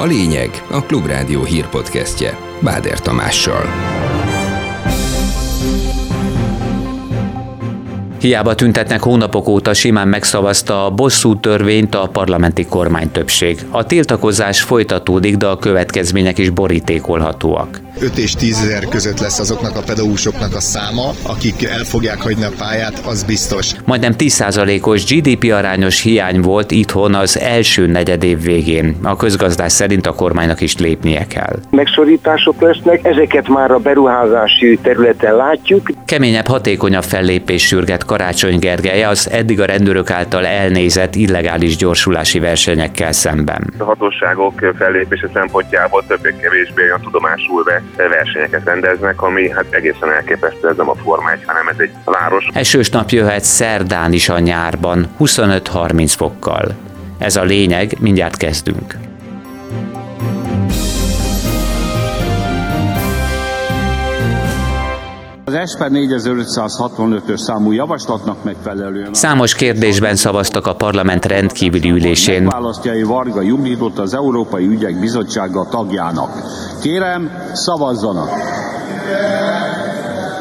A lényeg a Klubrádió hírpodcastje Báder Tamással. Hiába tüntetnek hónapok óta simán megszavazta a bosszú törvényt a parlamenti kormánytöbbség. A tiltakozás folytatódik, de a következmények is borítékolhatóak. 5 és 10 ezer között lesz azoknak a pedagógusoknak a száma, akik el fogják hagyni a pályát, az biztos. Majdnem 10%-os GDP arányos hiány volt itthon az első negyedév végén. A közgazdás szerint a kormánynak is lépnie kell. Megszorítások lesznek, ezeket már a beruházási területen látjuk. Keményebb, hatékonyabb fellépés sürget Karácsony Gergely az eddig a rendőrök által elnézett illegális gyorsulási versenyekkel szemben. A hatóságok fellépése szempontjából többé-kevésbé a tudomásul versenyeket rendeznek, ami hát egészen elképesztő, ez nem a Forma 1, hanem ez egy város. Esős nap jöhet szerdán is a nyárban, 25-30 fokkal. Ez a lényeg, mindjárt kezdünk. Az ESPER 4565-ös számú javaslatnak megfelelően... Számos kérdésben szavaztak a parlament rendkívüli ülésén. Választjai Varga Juditot az Európai Ügyek Bizottsága tagjának. Kérem, szavazzanak!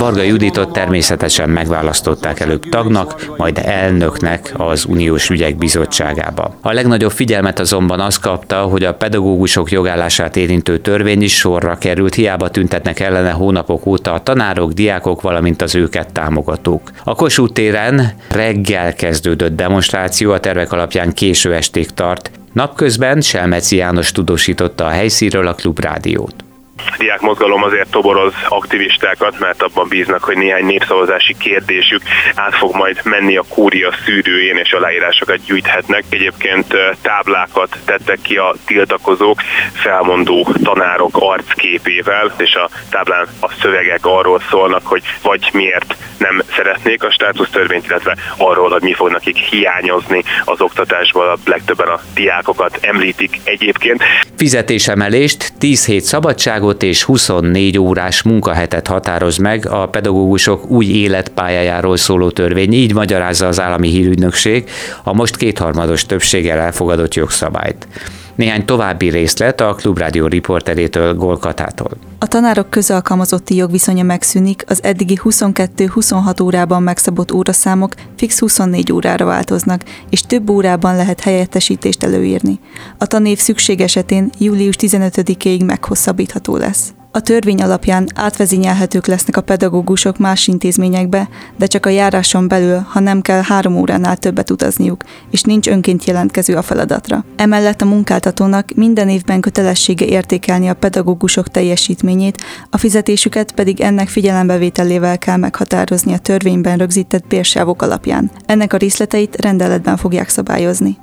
Varga Juditot természetesen megválasztották előbb tagnak, majd elnöknek az Uniós Ügyek Bizottságába. A legnagyobb figyelmet azonban az kapta, hogy a pedagógusok jogállását érintő törvény is sorra került, hiába tüntetnek ellene hónapok óta a tanárok, diákok, valamint az őket támogatók. A Kossuth téren reggel kezdődött demonstráció, a tervek alapján késő esték tart. Napközben Selmeci János tudósította a helyszínről a klubrádiót diák mozgalom azért toboroz aktivistákat, mert abban bíznak, hogy néhány népszavazási kérdésük át fog majd menni a kúria szűrőjén, és aláírásokat gyűjthetnek. Egyébként táblákat tettek ki a tiltakozók felmondó tanárok arcképével, és a táblán a szövegek arról szólnak, hogy vagy miért nem szeretnék a státusztörvényt, illetve arról, hogy mi fog nekik hiányozni az oktatásból. A legtöbben a diákokat említik egyébként. Fizetésemelést, 10 hét szabadságot és 24 órás munkahetet határoz meg a pedagógusok új életpályájáról szóló törvény. Így magyarázza az állami hírügynökség a most kétharmados többséggel elfogadott jogszabályt. Néhány további részlet a Klubrádió riporterétől Golkatától. A tanárok közalkalmazotti jogviszonya megszűnik, az eddigi 22-26 órában megszabott óraszámok fix 24 órára változnak, és több órában lehet helyettesítést előírni. A tanév szükség esetén július 15-ig meghosszabbítható lesz. A törvény alapján átvezényelhetők lesznek a pedagógusok más intézményekbe, de csak a járáson belül, ha nem kell három óránál többet utazniuk, és nincs önként jelentkező a feladatra. Emellett a munkáltatónak minden évben kötelessége értékelni a pedagógusok teljesítményét, a fizetésüket pedig ennek figyelembevételével kell meghatározni a törvényben rögzített bérsávok alapján. Ennek a részleteit rendeletben fogják szabályozni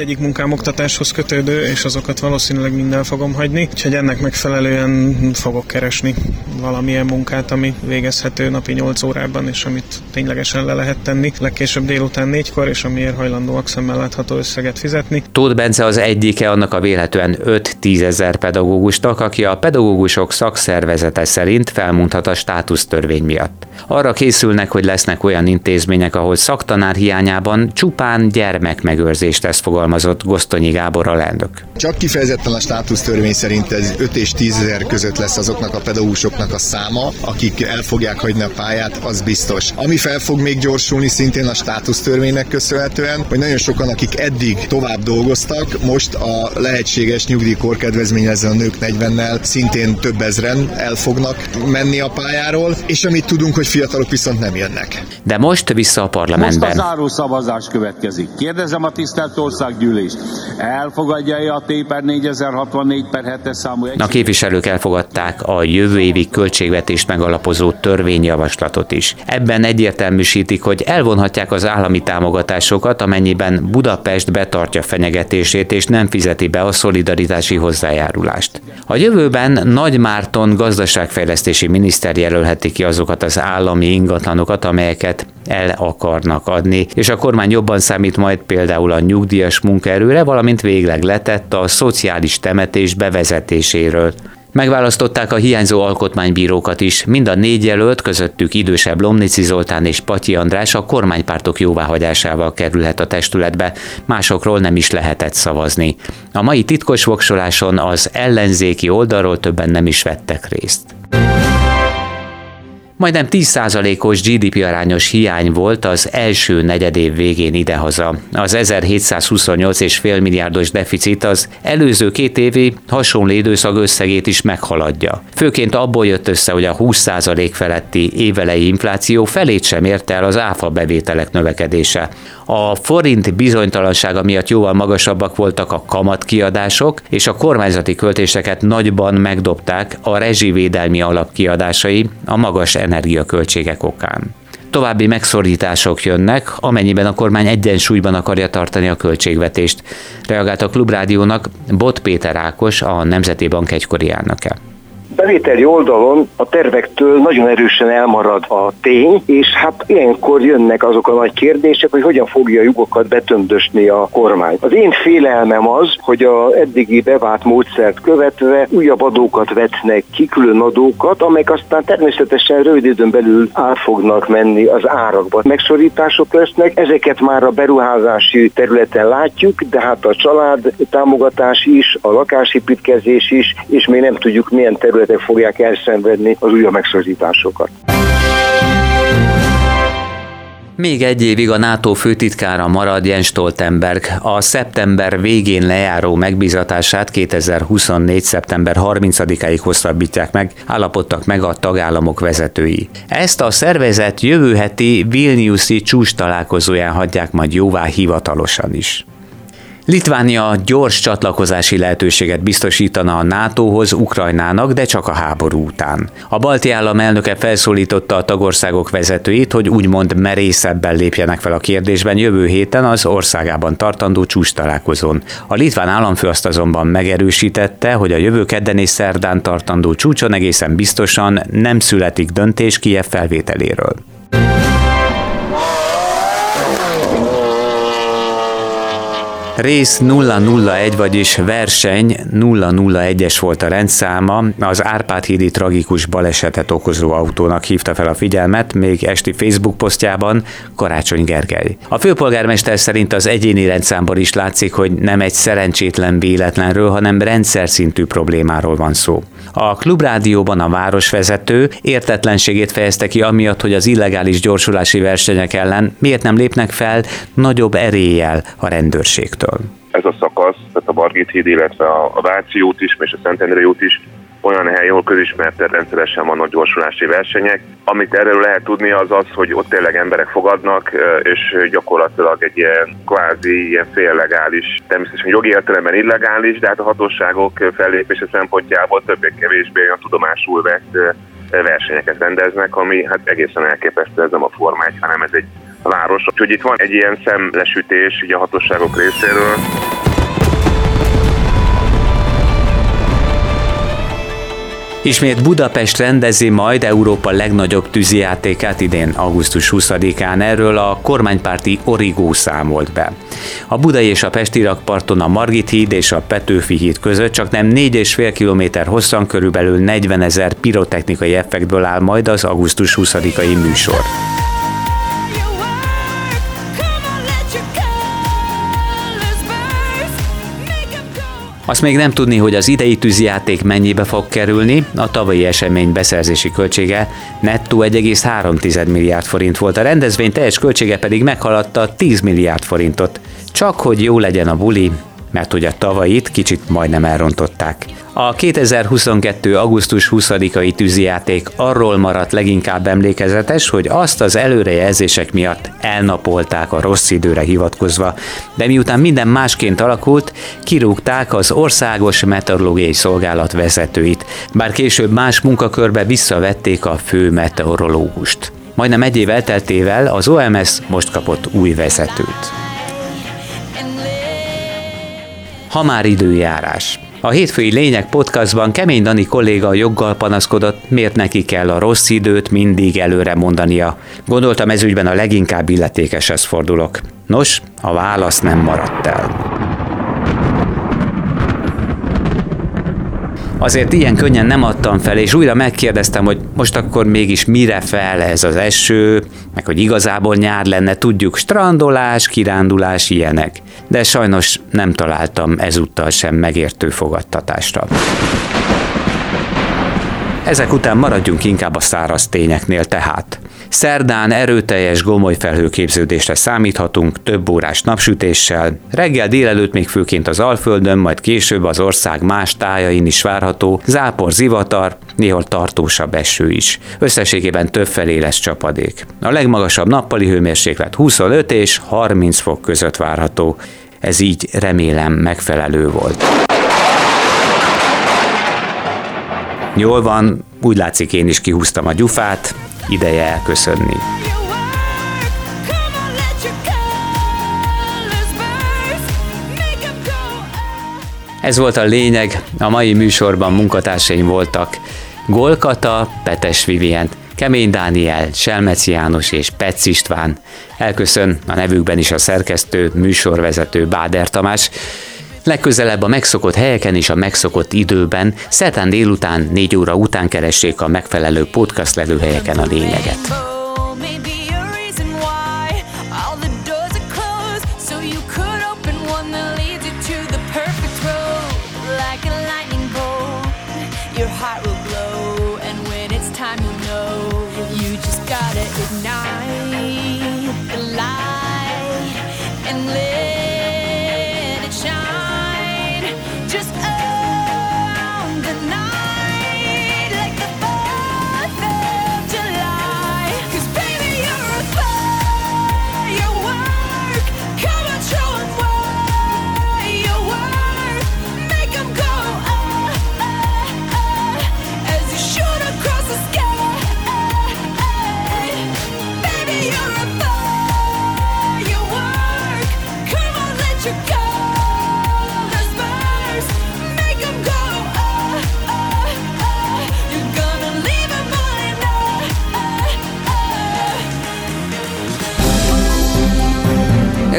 mindegyik munkám oktatáshoz kötődő, és azokat valószínűleg minden fogom hagyni, úgyhogy ennek megfelelően fogok keresni valamilyen munkát, ami végezhető napi 8 órában, és amit ténylegesen le lehet tenni, legkésőbb délután négykor, és amiért hajlandóak szemmel látható összeget fizetni. Tóth Bence az egyike annak a véletlenül 5-10 ezer pedagógusnak, aki a pedagógusok szakszervezete szerint felmondhat a státusztörvény miatt. Arra készülnek, hogy lesznek olyan intézmények, ahol szaktanár hiányában csupán gyermekmegőrzést tesz fogalmazni fogalmazott Gosztonyi Gábor alelnök. Csak kifejezetten a státusztörvény szerint ez 5 és 10 ezer között lesz azoknak a pedagógusoknak a száma, akik el fogják hagyni a pályát, az biztos. Ami fel fog még gyorsulni szintén a státusztörvénynek köszönhetően, hogy nagyon sokan, akik eddig tovább dolgoztak, most a lehetséges nyugdíjkorkedvezményező a nők 40-nel szintén több ezren el fognak menni a pályáról, és amit tudunk, hogy fiatalok viszont nem jönnek. De most vissza a parlamentben. Most a záró szavazás következik. Kérdezem a tisztelt ország országgyűlés elfogadja-e a T per 4064 per 7-es számú A képviselők elfogadták a jövő évi költségvetést megalapozó törvényjavaslatot is. Ebben egyértelműsítik, hogy elvonhatják az állami támogatásokat, amennyiben Budapest betartja fenyegetését és nem fizeti be a szolidaritási hozzájárulást. A jövőben Nagy Márton gazdaságfejlesztési miniszter jelölheti ki azokat az állami ingatlanokat, amelyeket el akarnak adni, és a kormány jobban számít majd például a nyugdíjas munkaerőre, valamint végleg letett a szociális temetés bevezetéséről. Megválasztották a hiányzó alkotmánybírókat is, mind a négy jelölt, közöttük idősebb Lomnici Zoltán és Patyi András a kormánypártok jóváhagyásával kerülhet a testületbe, másokról nem is lehetett szavazni. A mai titkos voksoláson az ellenzéki oldalról többen nem is vettek részt. Majdnem 10%-os GDP arányos hiány volt az első negyedév végén idehaza. Az 1728,5 milliárdos deficit az előző két évi hasonló időszak összegét is meghaladja. Főként abból jött össze, hogy a 20% feletti évelei infláció felét sem érte el az áfa bevételek növekedése. A forint bizonytalansága miatt jóval magasabbak voltak a kamatkiadások, és a kormányzati költéseket nagyban megdobták a rezsivédelmi alapkiadásai a magas energiaköltségek okán. További megszorítások jönnek, amennyiben a kormány egyensúlyban akarja tartani a költségvetést, reagált a Klubrádiónak Bot Péter Ákos, a Nemzeti Bank egykori elnöke bevételi oldalon a tervektől nagyon erősen elmarad a tény, és hát ilyenkor jönnek azok a nagy kérdések, hogy hogyan fogja a lyukokat betömdösni a kormány. Az én félelmem az, hogy a eddigi bevált módszert követve újabb adókat vetnek ki, külön adókat, amelyek aztán természetesen rövid időn belül át fognak menni az árakba. Megszorítások lesznek, ezeket már a beruházási területen látjuk, de hát a család támogatás is, a lakásépítkezés is, és még nem tudjuk milyen terület területek fogják elszenvedni az újabb megszorításokat. Még egy évig a NATO főtitkára marad Jens Stoltenberg. A szeptember végén lejáró megbízatását 2024. szeptember 30-áig hosszabbítják meg, állapodtak meg a tagállamok vezetői. Ezt a szervezet jövő heti Vilniuszi csúcs találkozóján hagyják majd jóvá hivatalosan is. Litvánia gyors csatlakozási lehetőséget biztosítana a NATO-hoz Ukrajnának, de csak a háború után. A balti állam elnöke felszólította a tagországok vezetőit, hogy úgymond merészebben lépjenek fel a kérdésben jövő héten az országában tartandó csúcs találkozón. A litván államfő azt azonban megerősítette, hogy a jövő kedden és szerdán tartandó csúcson egészen biztosan nem születik döntés Kiev felvételéről. Rész 001, vagyis verseny 001-es volt a rendszáma, az Árpád hídi tragikus balesetet okozó autónak hívta fel a figyelmet, még esti Facebook posztjában Karácsony Gergely. A főpolgármester szerint az egyéni rendszámból is látszik, hogy nem egy szerencsétlen véletlenről, hanem rendszer szintű problémáról van szó. A klubrádióban a városvezető értetlenségét fejezte ki amiatt, hogy az illegális gyorsulási versenyek ellen miért nem lépnek fel nagyobb eréllyel a rendőrségtől. Ez a szakasz, tehát a Margit híd, illetve a Váci út is, és a Szentendrei út is olyan hely, ahol közismert rendszeresen vannak gyorsulási versenyek. Amit erről lehet tudni az az, hogy ott tényleg emberek fogadnak, és gyakorlatilag egy ilyen kvázi ilyen féllegális, természetesen jogi értelemben illegális, de hát a hatóságok fellépése szempontjából többé-kevésbé a tudomásul vett versenyeket rendeznek, ami hát egészen elképesztő, ez nem a Forma 1, hanem ez egy város. Úgyhogy itt van egy ilyen szemlesütés ugye a hatóságok részéről. Ismét Budapest rendezi majd Európa legnagyobb tűzijátékát idén augusztus 20-án. Erről a kormánypárti Origó számolt be. A budai és a pesti rakparton a Margit híd és a Petőfi híd között csak nem 4,5 km hosszan körülbelül 40 ezer pirotechnikai effektből áll majd az augusztus 20-ai műsor. Azt még nem tudni, hogy az idei tűzijáték mennyibe fog kerülni, a tavalyi esemény beszerzési költsége nettó 1,3 milliárd forint volt, a rendezvény teljes költsége pedig meghaladta 10 milliárd forintot. Csak hogy jó legyen a buli, mert ugye tavalyit kicsit majdnem elrontották. A 2022. augusztus 20-ai tűzijáték arról maradt leginkább emlékezetes, hogy azt az előrejelzések miatt elnapolták a rossz időre hivatkozva, de miután minden másként alakult, kirúgták az Országos Meteorológiai Szolgálat vezetőit, bár később más munkakörbe visszavették a fő meteorológust. Majdnem egy év elteltével az OMS most kapott új vezetőt. Ha már időjárás. A hétfői Lények podcastban Kemény Dani kolléga joggal panaszkodott, miért neki kell a rossz időt mindig előre mondania. Gondoltam ezügyben a leginkább illetékeshez fordulok. Nos, a válasz nem maradt el. Azért ilyen könnyen nem adtam fel, és újra megkérdeztem, hogy most akkor mégis mire fel ez az eső, meg hogy igazából nyár lenne, tudjuk, strandolás, kirándulás, ilyenek. De sajnos nem találtam ezúttal sem megértő fogadtatásra. Ezek után maradjunk inkább a száraz tényeknél tehát. Szerdán erőteljes gomoly felhőképződésre számíthatunk, több órás napsütéssel, reggel délelőtt még főként az Alföldön, majd később az ország más tájain is várható, zápor, zivatar, néhol tartósabb eső is. Összességében többfelé lesz csapadék. A legmagasabb nappali hőmérséklet 25 és 30 fok között várható. Ez így remélem megfelelő volt. Jól van, úgy látszik én is kihúztam a gyufát, ideje elköszönni. Ez volt a lényeg, a mai műsorban munkatársaim voltak Golkata, Petes Vivien, Kemény Dániel, Selmeci János és Petsz István. Elköszön a nevükben is a szerkesztő, műsorvezető Báder Tamás. Legközelebb a megszokott helyeken és a megszokott időben, szerdán délután 4 óra után keressék a megfelelő podcast lelőhelyeken a lényeget.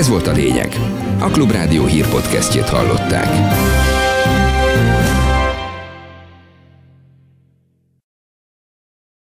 Ez volt a lényeg. A Klubrádió hírpodcastjét hallották.